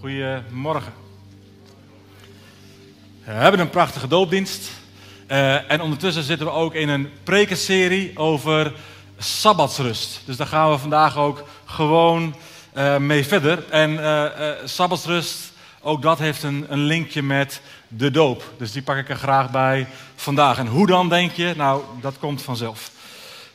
Goedemorgen. We hebben een prachtige doopdienst. Uh, en ondertussen zitten we ook in een prekenserie over sabbatsrust. Dus daar gaan we vandaag ook gewoon uh, mee verder. En uh, sabbatsrust, ook dat heeft een, een, linkje met de doop. Dus die pak ik er graag bij vandaag. En hoe dan, denk je? Nou, dat komt vanzelf.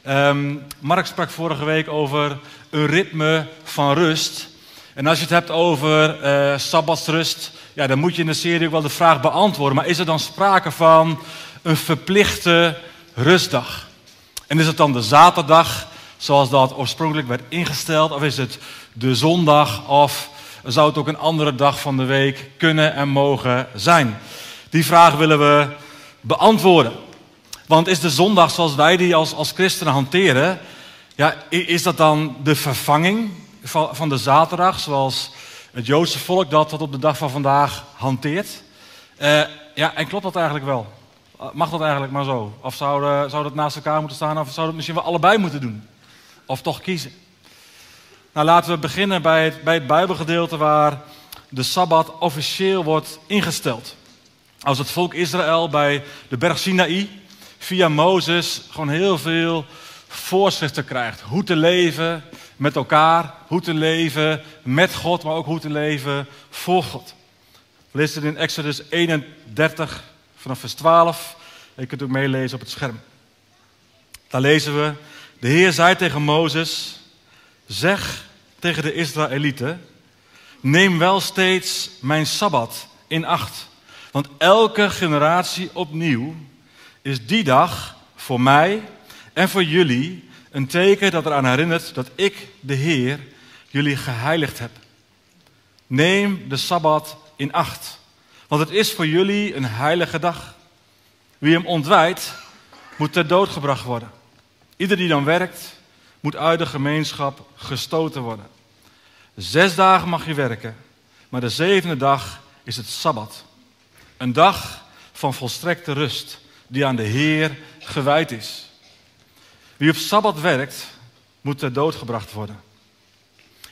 Um, Mark sprak vorige week over een ritme van rust. En als je het hebt over uh, sabbatsrust, ja, dan moet je in de serie ook wel de vraag beantwoorden. Maar is er dan sprake van een verplichte rustdag? En is het dan de zaterdag, zoals dat oorspronkelijk werd ingesteld? Of is het de zondag? Of zou het ook een andere dag van de week kunnen en mogen zijn? Die vraag willen we beantwoorden. Want is de zondag zoals wij die als, als christenen hanteren, ja, is dat dan de vervanging van, de zaterdag, zoals het Joodse volk dat tot op de dag van vandaag hanteert? Uh, ja, en klopt dat eigenlijk wel? Mag dat eigenlijk maar zo? Of zou, zou dat naast elkaar moeten staan? Of zou dat misschien wel allebei moeten doen? Of toch kiezen? Nou, laten we beginnen bij het, bij het Bijbelgedeelte waar de Sabbat officieel wordt ingesteld. Als het volk Israël bij de berg Sinaï via Mozes gewoon heel veel voorschriften krijgt. Hoe te leven met elkaar, hoe te leven met God, maar ook hoe te leven voor God. Lezen het in Exodus 31 vanaf vers 12. Je kunt ook meelezen op het scherm. Daar lezen we, de Heer zei tegen Mozes, zeg tegen de Israëlieten, neem wel steeds mijn Sabbat in acht. Want elke generatie opnieuw is die dag voor mij en voor jullie een teken dat eraan herinnert dat ik, de Heer, jullie geheiligd heb. Neem de Sabbat in acht, want het is voor jullie een heilige dag. Wie hem ontwijdt, moet ter dood gebracht worden. Ieder die dan werkt, moet uit de gemeenschap gestoten worden. Zes dagen mag je werken, maar de zevende dag is het Sabbat. Een dag van volstrekte rust die aan de Heer gewijd is. Wie op Sabbat werkt, moet ter dood gebracht worden.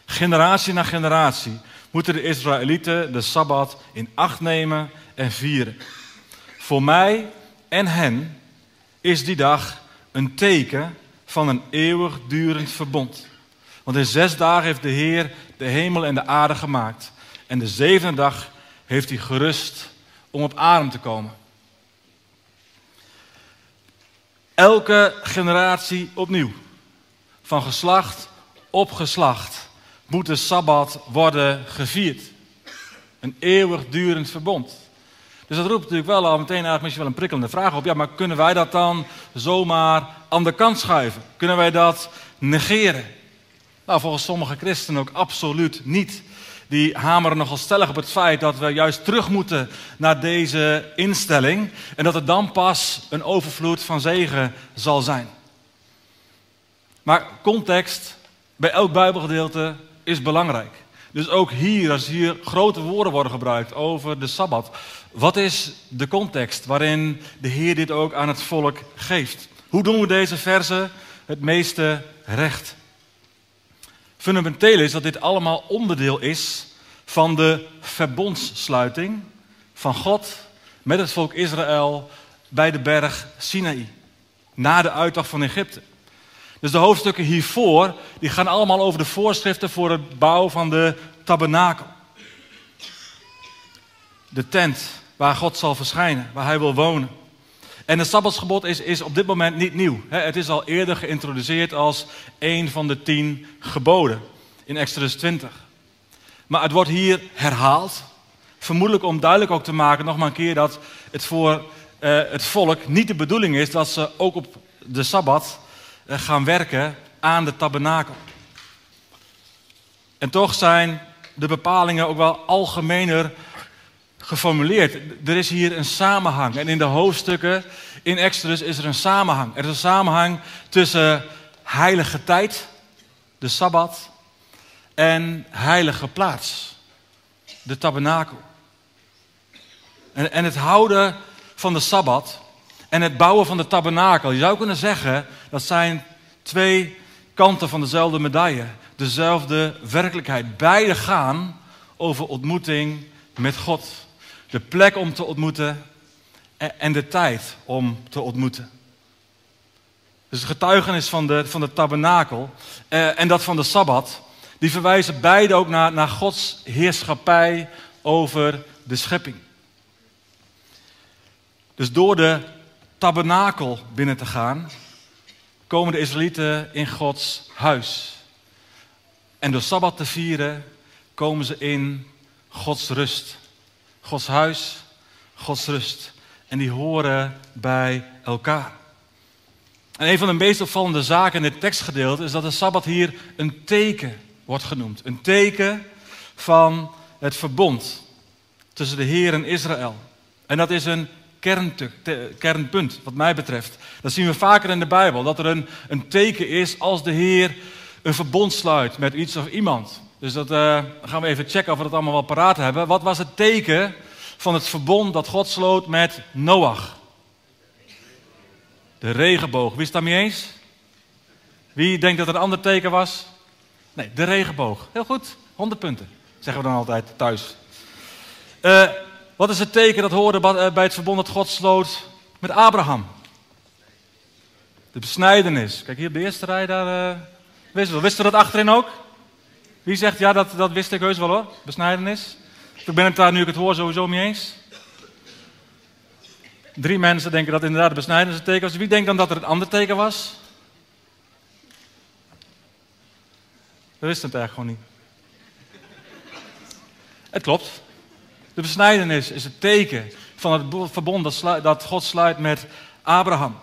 Generatie na generatie moeten de Israëlieten de Sabbat in acht nemen en vieren. Voor mij en hen is die dag een teken van een eeuwigdurend verbond. Want in zes dagen heeft de Heer de hemel en de aarde gemaakt. En de zevende dag heeft hij gerust om op adem te komen. Elke generatie opnieuw, van geslacht op geslacht, moet de Sabbat worden gevierd. Een eeuwigdurend verbond. Dus dat roept natuurlijk wel al meteen eigenlijk misschien wel een prikkelende vraag op. Ja, maar kunnen wij dat dan zomaar aan de kant schuiven? Kunnen wij dat negeren? Nou, volgens sommige christenen ook absoluut niet die hameren nogal stellig op het feit dat we juist terug moeten naar deze instelling en dat er dan pas een overvloed van zegen zal zijn. Maar context bij elk Bijbelgedeelte is belangrijk. Dus ook hier, als hier grote woorden worden gebruikt over de Sabbat, wat is de context waarin de Heer dit ook aan het volk geeft? Hoe doen we deze verse het meeste recht? Fundamenteel is dat dit allemaal onderdeel is van de verbondssluiting van God met het volk Israël bij de berg Sinaï. Na de uittocht van Egypte. Dus de hoofdstukken hiervoor, die gaan allemaal over de voorschriften voor het bouwen van de tabernakel. De tent waar God zal verschijnen, waar hij wil wonen. En het Sabbatsgebod is, is op dit moment niet nieuw. Het is al eerder geïntroduceerd als een van de tien geboden in Exodus 20. Maar het wordt hier herhaald. Vermoedelijk om duidelijk ook te maken, nog maar een keer, dat het voor uh, het volk niet de bedoeling is dat ze ook op de Sabbat uh, gaan werken aan de tabernakel. En toch zijn de bepalingen ook wel algemener geformuleerd. Er is hier een samenhang. En in de hoofdstukken in Exodus is er een samenhang. Er is een samenhang tussen heilige tijd, de Sabbat, en heilige plaats, de tabernakel. En, en het houden van de Sabbat en het bouwen van de tabernakel. Je zou kunnen zeggen, dat zijn twee kanten van dezelfde medaille. Dezelfde werkelijkheid. Beide gaan over ontmoeting met God. De plek om te ontmoeten en de tijd om te ontmoeten. Dus het getuigenis van de, van de tabernakel eh, en dat van de Sabbat, die verwijzen beide ook naar, naar Gods heerschappij over de schepping. Dus door de tabernakel binnen te gaan, komen de Israëlieten in Gods huis. En door Sabbat te vieren, komen ze in Gods rust. Gods huis, Gods rust. En die horen bij elkaar. En een van de meest opvallende zaken in dit tekstgedeelte is dat de Sabbat hier een teken wordt genoemd. Een teken van het verbond tussen de Heer en Israël. En dat is een kernpunt, wat mij betreft. Dat zien we vaker in de Bijbel, dat er een, een teken is als de Heer een verbond sluit met iets of iemand. Dus dat uh, gaan we even checken of we dat allemaal wel paraat hebben. Wat was het teken van het verbond dat God sloot met Noach? De regenboog. Wie is daarmee eens? Wie denkt dat er een ander teken was? Nee, de regenboog. Heel goed, 100 punten. Zeggen we dan altijd thuis. Uh, wat is het teken dat hoorde eh, bij het verbond dat God sloot met Abraham? De besnijdenis. Kijk hier de eerste rij, daar wisten we. Wisten we dat achterin ook? Wie zegt, ja, dat, dat wist ik heus wel hoor, besnijdenis. Ik ben het daar nu ik het hoor sowieso mee eens. Drie mensen denken dat inderdaad de besnijdenis een teken was. Wie denkt dan dat er een ander teken was? We wisten het eigenlijk gewoon niet. Het klopt. De besnijdenis is het teken van het verbond dat God sluit met Abraham.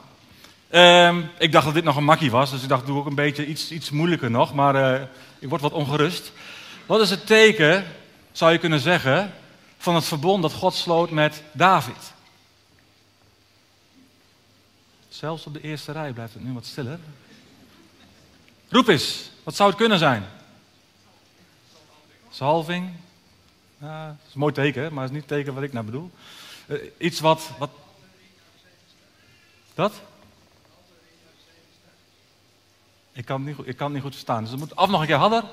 Um, ik dacht dat dit nog een makkie was, dus ik dacht, doe ook een beetje iets, iets moeilijker nog, maar uh, ik word wat ongerust. Wat is het teken, zou je kunnen zeggen, van het verbond dat God sloot met David? Zelfs op de eerste rij blijft het nu wat stiller. Roep eens, wat zou het kunnen zijn? Salving, dat is een mooi teken, maar het is niet het teken wat ik nou bedoel. Uh, iets wat, wat. Dat? Ik kan, niet goed, ik kan het niet goed verstaan. Dus het moet af nog een keer hadden.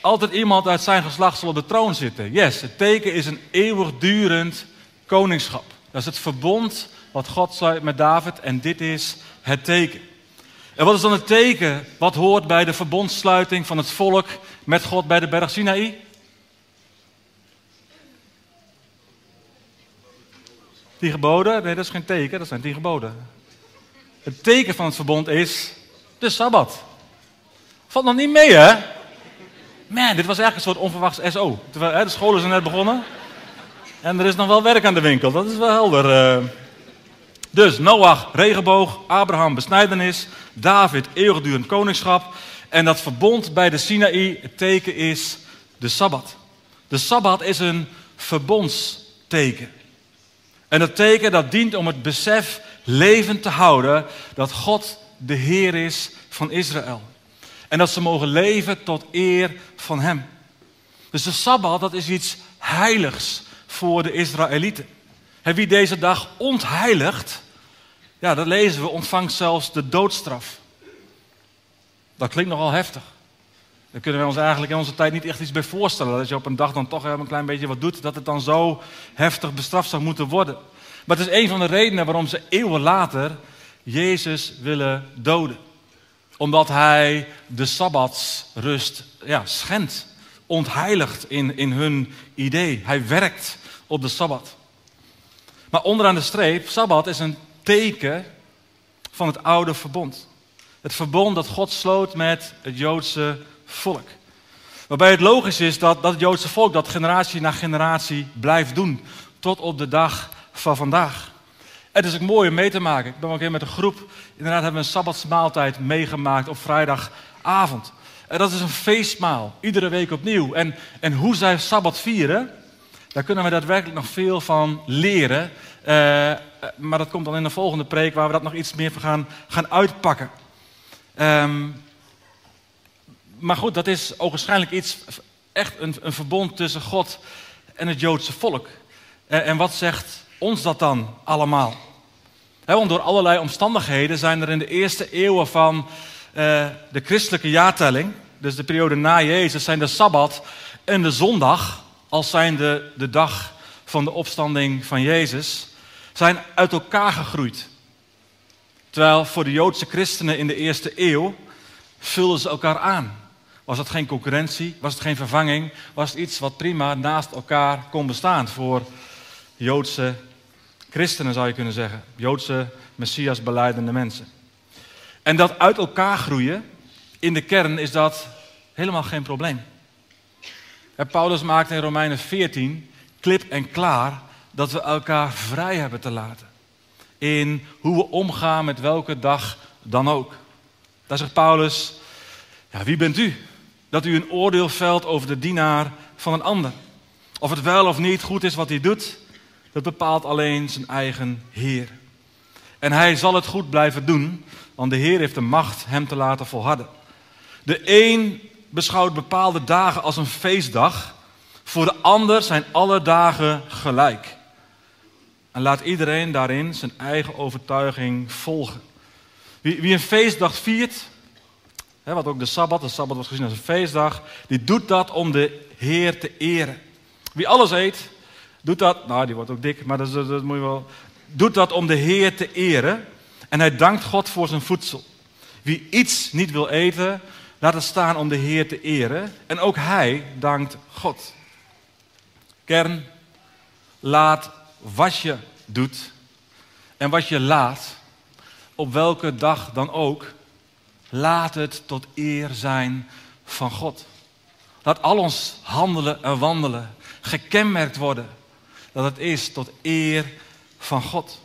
Altijd iemand uit zijn geslacht zal op de troon zitten. Yes, het teken is een eeuwigdurend koningschap. Dat is het verbond wat God sluit met David en dit is het teken. En wat is dan het teken wat hoort bij de verbondsluiting van het volk met God bij de berg Sinaï? Tien geboden? Nee, dat is geen teken, dat zijn tien geboden. Het teken van het verbond is de Sabbat. Valt nog niet mee, hè? Man, dit was eigenlijk een soort onverwachts SO. De scholen zijn net begonnen. En er is nog wel werk aan de winkel, dat is wel helder. Eh. Dus Noach, regenboog, Abraham, besnijdenis, David, eeuwigdurend koningschap. En dat verbond bij de Sinaï, het teken is de Sabbat. De Sabbat is een verbondsteken. En dat teken dat dient om het besef levend te houden dat God de Heer is van Israël. En dat ze mogen leven tot eer van Hem. Dus de Sabbat, dat is iets heiligs voor de Israëlieten. En wie deze dag ontheiligt, ja, dat lezen we, ontvangt zelfs de doodstraf. Dat klinkt nogal heftig. Daar kunnen we ons eigenlijk in onze tijd niet echt iets bij voorstellen. Dat je op een dag dan toch een klein beetje wat doet, dat het dan zo heftig bestraft zou moeten worden. Maar het is een van de redenen waarom ze eeuwen later Jezus willen doden. Omdat hij de Sabbatsrust ja, schendt, ontheiligt in, in hun idee. Hij werkt op de Sabbat. Maar onderaan de streep, Sabbat is een teken van het oude verbond. Het verbond dat God sloot met het Joodse volk. Waarbij het logisch is dat, dat het Joodse volk dat generatie na generatie blijft doen. Tot op de dag van vandaag. Het is ook mooi om mee te maken. Ik ben ook keer met een groep. Inderdaad hebben we een sabbatsmaaltijd meegemaakt op vrijdagavond. En dat is een feestmaal, iedere week opnieuw. En, en hoe zij sabbat vieren, daar kunnen we daadwerkelijk nog veel van leren. Uh, maar dat komt dan in de volgende preek, waar we dat nog iets meer van gaan, gaan uitpakken. Um, maar goed, dat is waarschijnlijk iets, echt een, een verbond tussen God en het Joodse volk. Uh, en wat zegt ons dat dan allemaal? want door allerlei omstandigheden zijn er in de eerste eeuwen van uh, de christelijke jaartelling, dus de periode na Jezus, zijn de Sabbat en de zondag, als zijnde de dag van de opstanding van Jezus, zijn uit elkaar gegroeid. Terwijl voor de Joodse christenen in de eerste eeuw vulden ze elkaar aan. Was het geen concurrentie? Was het geen vervanging? Was het iets wat prima naast elkaar kon bestaan voor Joodse christenen, zou je kunnen zeggen. Joodse Messias beleidende mensen. En dat uit elkaar groeien, in de kern is dat helemaal geen probleem. Paulus maakt in Romeinen 14 klip en klaar dat we elkaar vrij hebben te laten. In hoe we omgaan met welke dag dan ook. Daar zegt Paulus, ja, wie bent u? Dat u een oordeel velt over de dienaar van een ander. Of het wel of niet goed is wat hij doet, dat bepaalt alleen zijn eigen Heer. En hij zal het goed blijven doen, want de Heer heeft de macht hem te laten volharden. De een beschouwt bepaalde dagen als een feestdag, voor de ander zijn alle dagen gelijk. En laat iedereen daarin zijn eigen overtuiging volgen. Wie, wie een feestdag viert, hè, wat ook de Sabbat, de Sabbat was gezien als een feestdag, die doet dat om de Heer te eren. Wie alles eet, doet dat, nou die wordt ook dik, maar dat, dat, moet je wel, doet dat om de Heer te eren. En hij dankt God voor zijn voedsel. Wie iets niet wil eten, laat het staan om de Heer te eren. En ook hij dankt God. Kern, laat wat je doet en wat je laat, op welke dag dan ook, laat het tot eer zijn van God. Laat al ons handelen en wandelen gekenmerkt worden dat het is tot eer van God.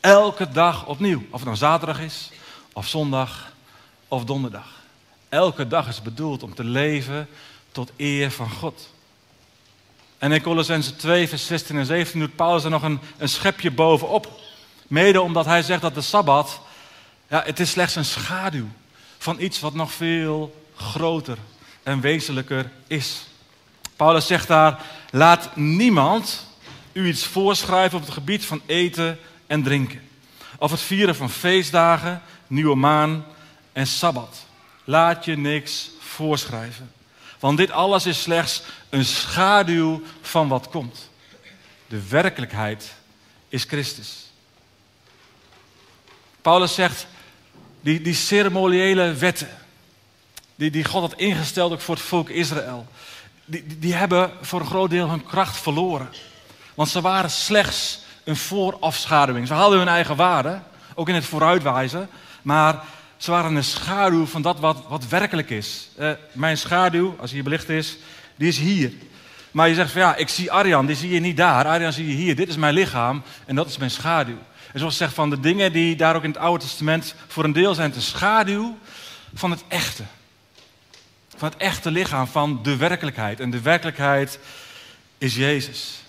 Elke dag opnieuw, of het nou zaterdag is, of zondag, of donderdag. Elke dag is bedoeld om te leven tot eer van God. En in Colossense 2, vers 16 en 17 doet Paulus er nog een, een schepje bovenop. Mede omdat hij zegt dat de Sabbat, ja, het is slechts een schaduw van iets wat nog veel groter en wezenlijker is. Paulus zegt daar, laat niemand u iets voorschrijven op het gebied van eten en drinken. Of het vieren van feestdagen, nieuwe maan en sabbat. Laat je niks voorschrijven. Want dit alles is slechts een schaduw van wat komt. De werkelijkheid is Christus. Paulus zegt, die, die ceremoniële wetten, die, die God had ingesteld ook voor het volk Israël, die, die hebben voor een groot deel hun kracht verloren. Want ze waren slechts een voorafschaduwing. Ze hadden hun eigen waarde, ook in het vooruitwijzen, maar ze waren een schaduw van dat wat, wat werkelijk is. Uh, mijn schaduw, als hier belicht is, die is hier. Maar je zegt van ja, ik zie Arjan, die zie je niet daar. Arjan zie je hier. Dit is mijn lichaam en dat is mijn schaduw. En zoals zegt van de dingen die daar ook in het Oude Testament voor een deel zijn de schaduw van het echte. Van het echte lichaam, van de werkelijkheid. En de werkelijkheid is Jezus.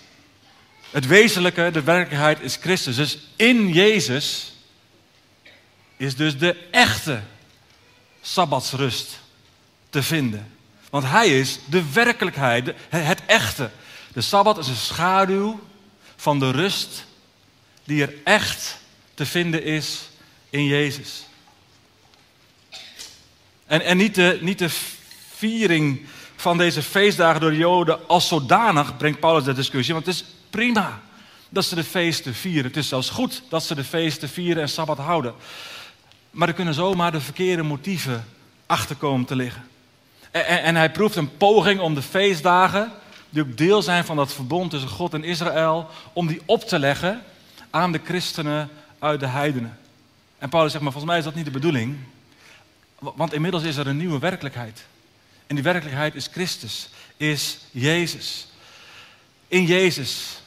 Het wezenlijke, de werkelijkheid is Christus. Dus in Jezus is dus de echte sabbatsrust te vinden. Want Hij is de werkelijkheid, het echte. De sabbat is een schaduw van de rust die er echt te vinden is in Jezus. En, en niet, de, niet de viering van deze feestdagen door de Joden als zodanig brengt Paulus de discussie, want het is prima dat ze de feesten vieren. Het is zelfs goed dat ze de feesten vieren en sabbat houden. Maar er kunnen zomaar de verkeerde motieven achter komen te liggen. En, en, en hij proeft een poging om de feestdagen, die ook deel zijn van dat verbond tussen God en Israël, om die op te leggen aan de christenen uit de heidenen. En Paulus zegt, maar volgens mij is dat niet de bedoeling. Want inmiddels is er een nieuwe werkelijkheid. En die werkelijkheid is Christus, is Jezus. In Jezus,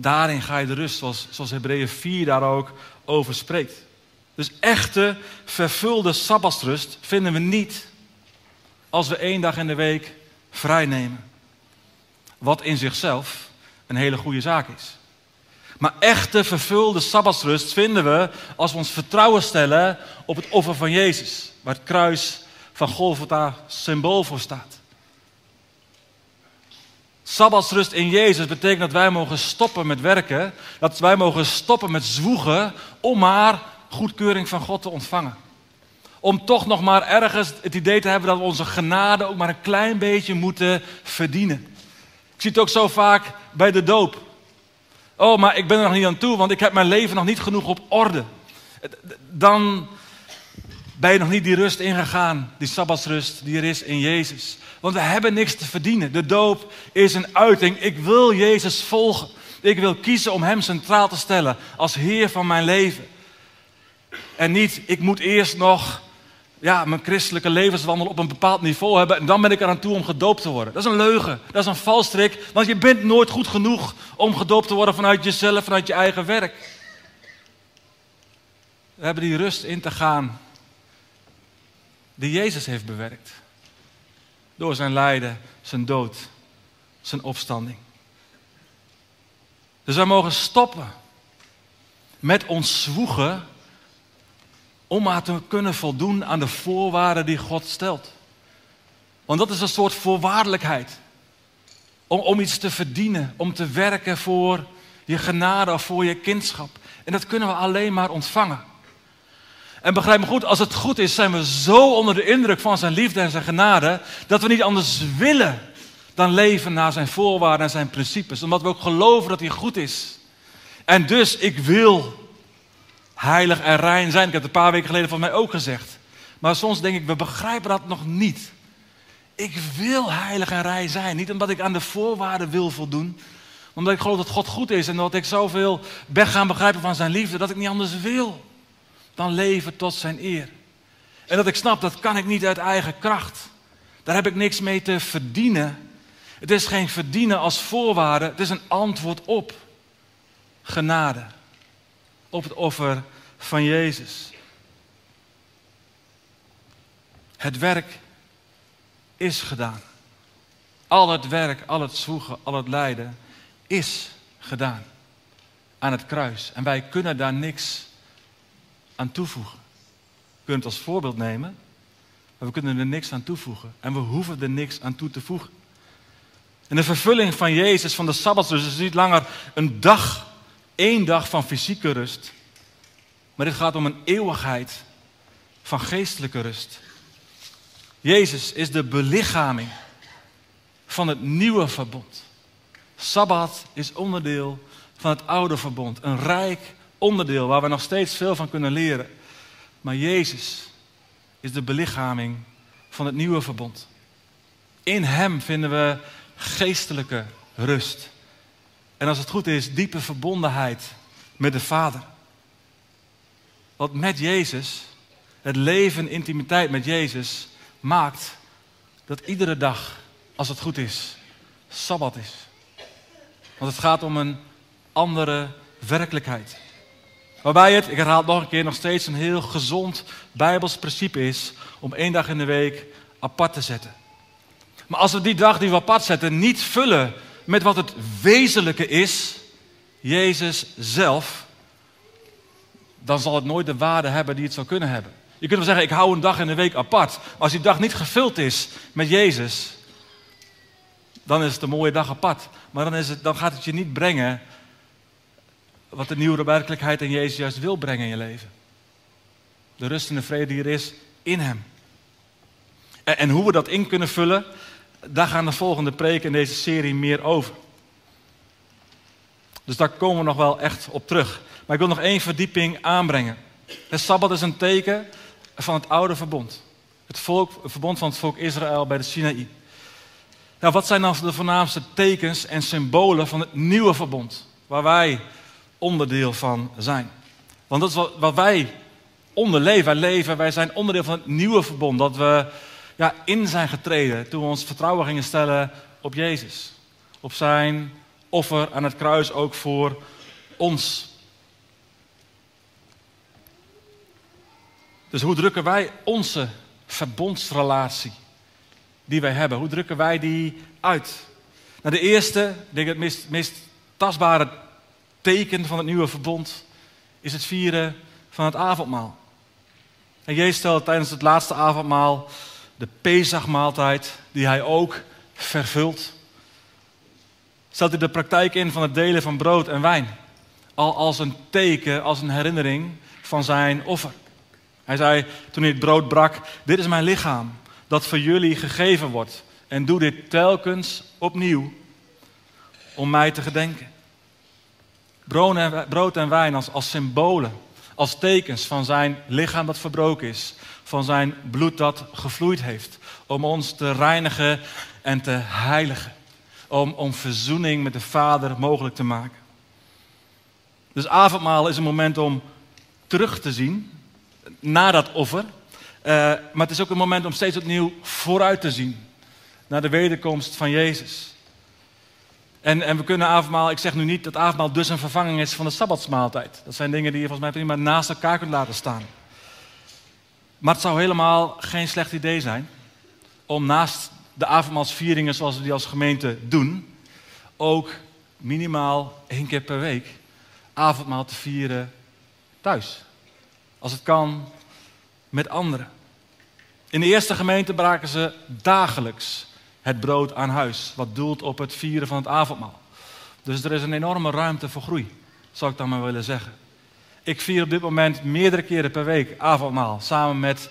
daarin ga je de rust, zoals, zoals Hebreeën 4 daar ook over spreekt. Dus echte, vervulde sabbatsrust vinden we niet als we één dag in de week vrij nemen. Wat in zichzelf een hele goede zaak is. Maar echte, vervulde sabbatsrust vinden we als we ons vertrouwen stellen op het offer van Jezus. Waar het kruis van Golgotha symbool voor staat. Sabbatsrust in Jezus betekent dat wij mogen stoppen met werken. Dat wij mogen stoppen met zwoegen om maar goedkeuring van God te ontvangen. Om toch nog maar ergens het idee te hebben dat we onze genade ook maar een klein beetje moeten verdienen. Ik zie het ook zo vaak bij de doop. Oh, maar ik ben er nog niet aan toe, want ik heb mijn leven nog niet genoeg op orde. Dan ben je nog niet die rust ingegaan, die sabbatsrust die er is in Jezus. Want we hebben niks te verdienen. De doop is een uiting. Ik wil Jezus volgen. Ik wil kiezen om Hem centraal te stellen als Heer van mijn leven. En niet, ik moet eerst nog ja, mijn christelijke levenswandel op een bepaald niveau hebben en dan ben ik eraan toe om gedoopt te worden. Dat is een leugen, dat is een valstrik, want je bent nooit goed genoeg om gedoopt te worden vanuit jezelf, vanuit je eigen werk. We hebben die rust in te gaan die Jezus heeft bewerkt. Door zijn lijden, zijn dood, zijn opstanding. Dus wij mogen stoppen met ons zwoegen om maar te kunnen voldoen aan de voorwaarden die God stelt. Want dat is een soort voorwaardelijkheid. Om, om iets te verdienen, om te werken voor je genade of voor je kindschap. En dat kunnen we alleen maar ontvangen. En begrijp me goed, als het goed is, zijn we zo onder de indruk van zijn liefde en zijn genade, dat we niet anders willen dan leven naar zijn voorwaarden en zijn principes. Omdat we ook geloven dat hij goed is. En dus, ik wil heilig en rein zijn. Ik heb het een paar weken geleden van mij ook gezegd. Maar soms denk ik, we begrijpen dat nog niet. Ik wil heilig en rein zijn. Niet omdat ik aan de voorwaarden wil voldoen. Omdat ik geloof dat God goed is en dat ik zoveel ben gaan begrijpen van zijn liefde. Dat ik niet anders wil dan leven tot zijn eer. En dat ik snap, dat kan ik niet uit eigen kracht. Daar heb ik niks mee te verdienen. Het is geen verdienen als voorwaarde, het is een antwoord op genade. Op het offer van Jezus. Het werk is gedaan. Al het werk, al het zwoegen, al het lijden is gedaan aan het kruis. En wij kunnen daar niks aan toevoegen. We kunnen het als voorbeeld nemen, maar we kunnen er niks aan toevoegen. En we hoeven er niks aan toe te voegen. En de vervulling van Jezus, van de Sabbatsrust, is niet langer een dag, één dag van fysieke rust. Maar dit gaat om een eeuwigheid van geestelijke rust. Jezus is de belichaming van het nieuwe verbond. Sabbat is onderdeel van het oude verbond. Een rijk onderdeel waar we nog steeds veel van kunnen leren. Maar Jezus is de belichaming van het nieuwe verbond. In Hem vinden we geestelijke rust. En als het goed is, diepe verbondenheid met de Vader. Want met Jezus, het leven in intimiteit met Jezus, maakt dat iedere dag, als het goed is, Sabbat is. Want het gaat om een andere werkelijkheid. Waarbij het, ik herhaal het nog een keer, nog steeds een heel gezond Bijbels principe is om één dag in de week apart te zetten. Maar als we die dag die we apart zetten niet vullen met wat het wezenlijke is, Jezus zelf, dan zal het nooit de waarde hebben die het zou kunnen hebben. Je kunt wel zeggen, ik hou een dag in de week apart. Maar als die dag niet gevuld is met Jezus, dan is het een mooie dag apart. Maar dan, is het, dan gaat het je niet brengen wat de nieuwe werkelijkheid en Jezus juist wil brengen in je leven. De rust en de vrede die er is in Hem. En, en hoe we dat in kunnen vullen, daar gaan de volgende preken in deze serie meer over. Dus daar komen we nog wel echt op terug. Maar ik wil nog één verdieping aanbrengen. De Sabbat is een teken van het oude verbond. Het, volk, het verbond van het volk Israël bij de Sinaï. Nou, wat zijn dan de voornaamste tekens en symbolen van het nieuwe verbond? Waar wij onderdeel van zijn. Want dat is wat, wij onderleven. Wij leven, wij zijn onderdeel van het nieuwe verbond. Dat we ja, in zijn getreden toen we ons vertrouwen gingen stellen op Jezus. Op zijn offer aan het kruis ook voor ons. Dus hoe drukken wij onze verbondsrelatie die wij hebben, hoe drukken wij die uit? Nou, de eerste, ik denk het meest, meest tastbare teken van het nieuwe verbond is het vieren van het avondmaal. En Jezus stelde tijdens het laatste avondmaal de Pesachmaaltijd, die hij ook vervult. Stelt hij de praktijk in van het delen van brood en wijn. Al als een teken, als een herinnering van zijn offer. Hij zei toen hij het brood brak: Dit is mijn lichaam, dat voor jullie gegeven wordt. En doe dit telkens opnieuw om mij te gedenken. Brood en wijn als, als symbolen, als tekens van zijn lichaam dat verbroken is, van zijn bloed dat gevloeid heeft, om ons te reinigen en te heiligen, om, om verzoening met de Vader mogelijk te maken. Dus avondmaal is een moment om terug te zien naar dat offer, uh, maar het is ook een moment om steeds opnieuw vooruit te zien naar de wederkomst van Jezus. En, en we kunnen avondmaal, ik zeg nu niet dat avondmaal dus een vervanging is van de sabbatsmaaltijd. Dat zijn dingen die je volgens mij prima naast elkaar kunt laten staan. Maar het zou helemaal geen slecht idee zijn om naast de avondmaalsvieringen zoals we die als gemeente doen, ook minimaal één keer per week avondmaal te vieren thuis. Als het kan, met anderen. In de eerste gemeente braken ze dagelijks het brood aan huis, wat doelt op het vieren van het avondmaal. Dus er is een enorme ruimte voor groei, zou ik dan maar willen zeggen. Ik vier op dit moment meerdere keren per week avondmaal, samen met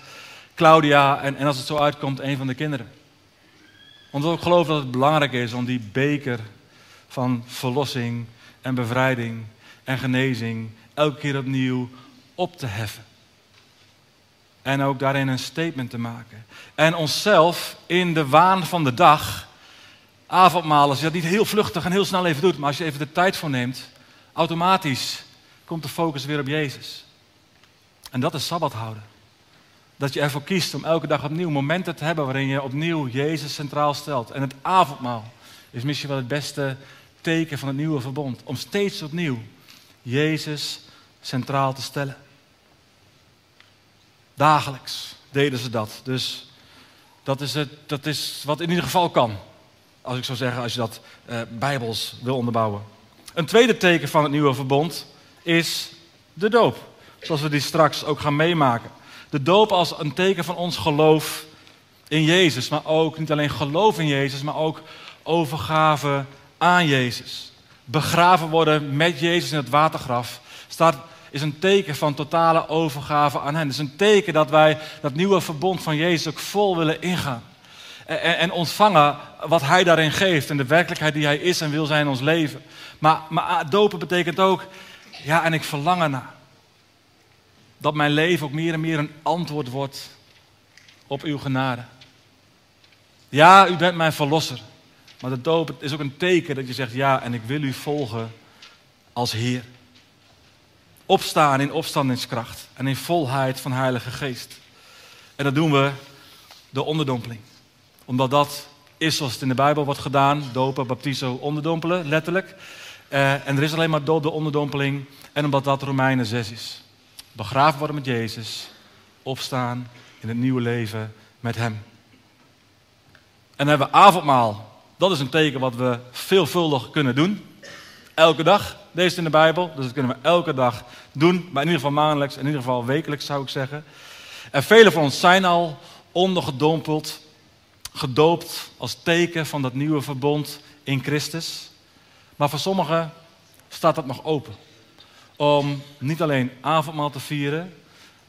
Claudia en, en als het zo uitkomt, een van de kinderen. Omdat ik geloof dat het belangrijk is om die beker van verlossing en bevrijding en genezing elke keer opnieuw op te heffen. En ook daarin een statement te maken. En onszelf in de waan van de dag, avondmaal, als je dat niet heel vluchtig en heel snel even doet, maar als je even de tijd voor neemt, automatisch komt de focus weer op Jezus. En dat is Sabbat houden. Dat je ervoor kiest om elke dag opnieuw momenten te hebben waarin je opnieuw Jezus centraal stelt. En het avondmaal is misschien wel het beste teken van het nieuwe verbond. Om steeds opnieuw Jezus centraal te stellen. Dagelijks deden ze dat. Dus dat is, het, dat is wat in ieder geval kan. Als ik zou zeggen, als je dat eh, bijbels wil onderbouwen. Een tweede teken van het nieuwe verbond is de doop. Zoals we die straks ook gaan meemaken. De doop als een teken van ons geloof in Jezus. Maar ook niet alleen geloof in Jezus, maar ook overgave aan Jezus. Begraven worden met Jezus in het watergraf. Staat is een teken van totale overgave aan hen. Het is een teken dat wij dat nieuwe verbond van Jezus ook vol willen ingaan. En, en ontvangen wat Hij daarin geeft en de werkelijkheid die Hij is en wil zijn in ons leven. Maar, maar dopen betekent ook, ja, en ik verlang ernaar. Dat mijn leven ook meer en meer een antwoord wordt op uw genade. Ja, u bent mijn verlosser. Maar de doop is ook een teken dat je zegt, ja, en ik wil u volgen als Heer opstaan in opstandingskracht en in volheid van Heilige Geest. En dat doen we door onderdompeling. Omdat dat is zoals het in de Bijbel wordt gedaan: dopen, baptizo, onderdompelen, letterlijk. Uh, en er is alleen maar dood de onderdompeling. En omdat dat Romeinen 6 is. Begraven worden met Jezus, opstaan in het nieuwe leven met Hem. En dan hebben we avondmaal. Dat is een teken wat we veelvuldig kunnen doen. Elke dag. Deze in de Bijbel, dus dat kunnen we elke dag doen. Maar in ieder geval maandelijks, in ieder geval wekelijks zou ik zeggen. En velen van ons zijn al ondergedompeld, gedoopt als teken van dat nieuwe verbond in Christus. Maar voor sommigen staat dat nog open. Om niet alleen avondmaal te vieren,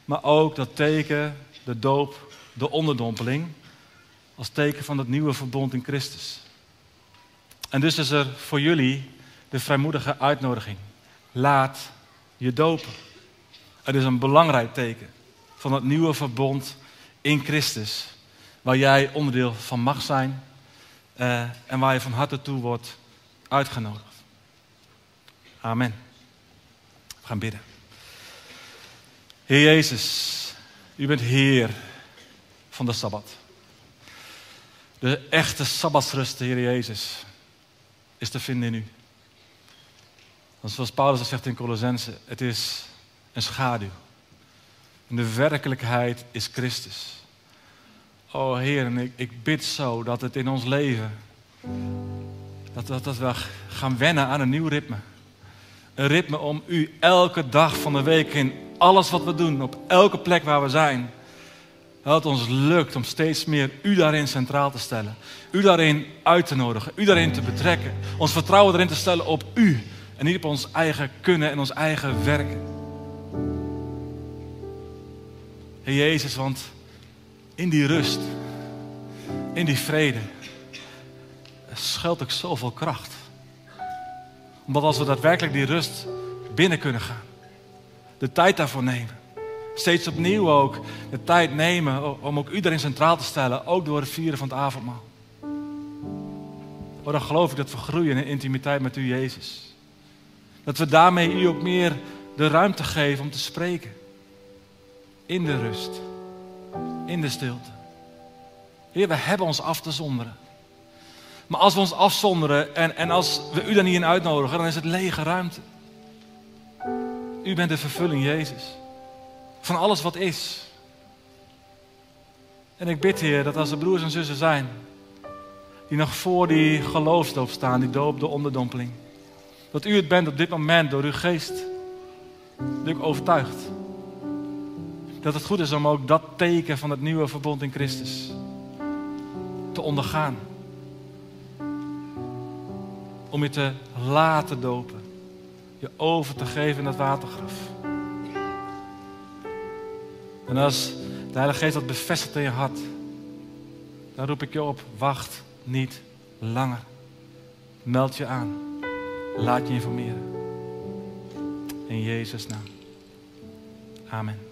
maar ook dat teken, de doop, de onderdompeling, als teken van dat nieuwe verbond in Christus. En dus is er voor jullie de vrijmoedige uitnodiging. Laat je dopen. Het is een belangrijk teken van het nieuwe verbond in Christus. Waar jij onderdeel van mag zijn uh, en waar je van harte toe wordt uitgenodigd. Amen. We gaan bidden. Heer Jezus, u bent Heer van de Sabbat. De echte Sabbatsrust, Heer Jezus, is te vinden in u. Want zoals Paulus dat zegt in Colossense, het is een schaduw. De werkelijkheid is Christus. O Heer, en ik, ik bid zo dat het in ons leven, dat, dat, dat we gaan wennen aan een nieuw ritme. Een ritme om U elke dag van de week in alles wat we doen, op elke plek waar we zijn, dat het ons lukt om steeds meer U daarin centraal te stellen. U daarin uit te nodigen, U daarin te betrekken. Ons vertrouwen erin te stellen op U. En niet op ons eigen kunnen en ons eigen werken. Heer Jezus, want in die rust, in die vrede, schuilt ook zoveel kracht. Omdat als we daadwerkelijk die rust binnen kunnen gaan, de tijd daarvoor nemen, steeds opnieuw ook de tijd nemen om ook u daarin centraal te stellen, ook door het vieren van het avondmaal. Dan geloof ik dat we groeien in intimiteit met u, Jezus. Dat we daarmee u ook meer de ruimte geven om te spreken. In de rust. In de stilte. Heer, we hebben ons af te zonderen. Maar als we ons afzonderen en, en als we u dan niet in uitnodigen, dan is het lege ruimte. U bent de vervulling, Jezus. Van alles wat is. En ik bid, Heer, dat als er broers en zussen zijn die nog voor die geloofsdoop staan, die doop, de onderdompeling, dat u het bent op dit moment door uw geest, dat ik overtuigd. Dat het goed is om ook dat teken van het nieuwe verbond in Christus te ondergaan. Om je te laten dopen. Je over te geven in dat watergraf. En als de Heilige Geest dat bevestigt in je hart, dan roep ik je op, wacht niet langer. Meld je aan. Laat je informeren. In Jezus' naam. Amen.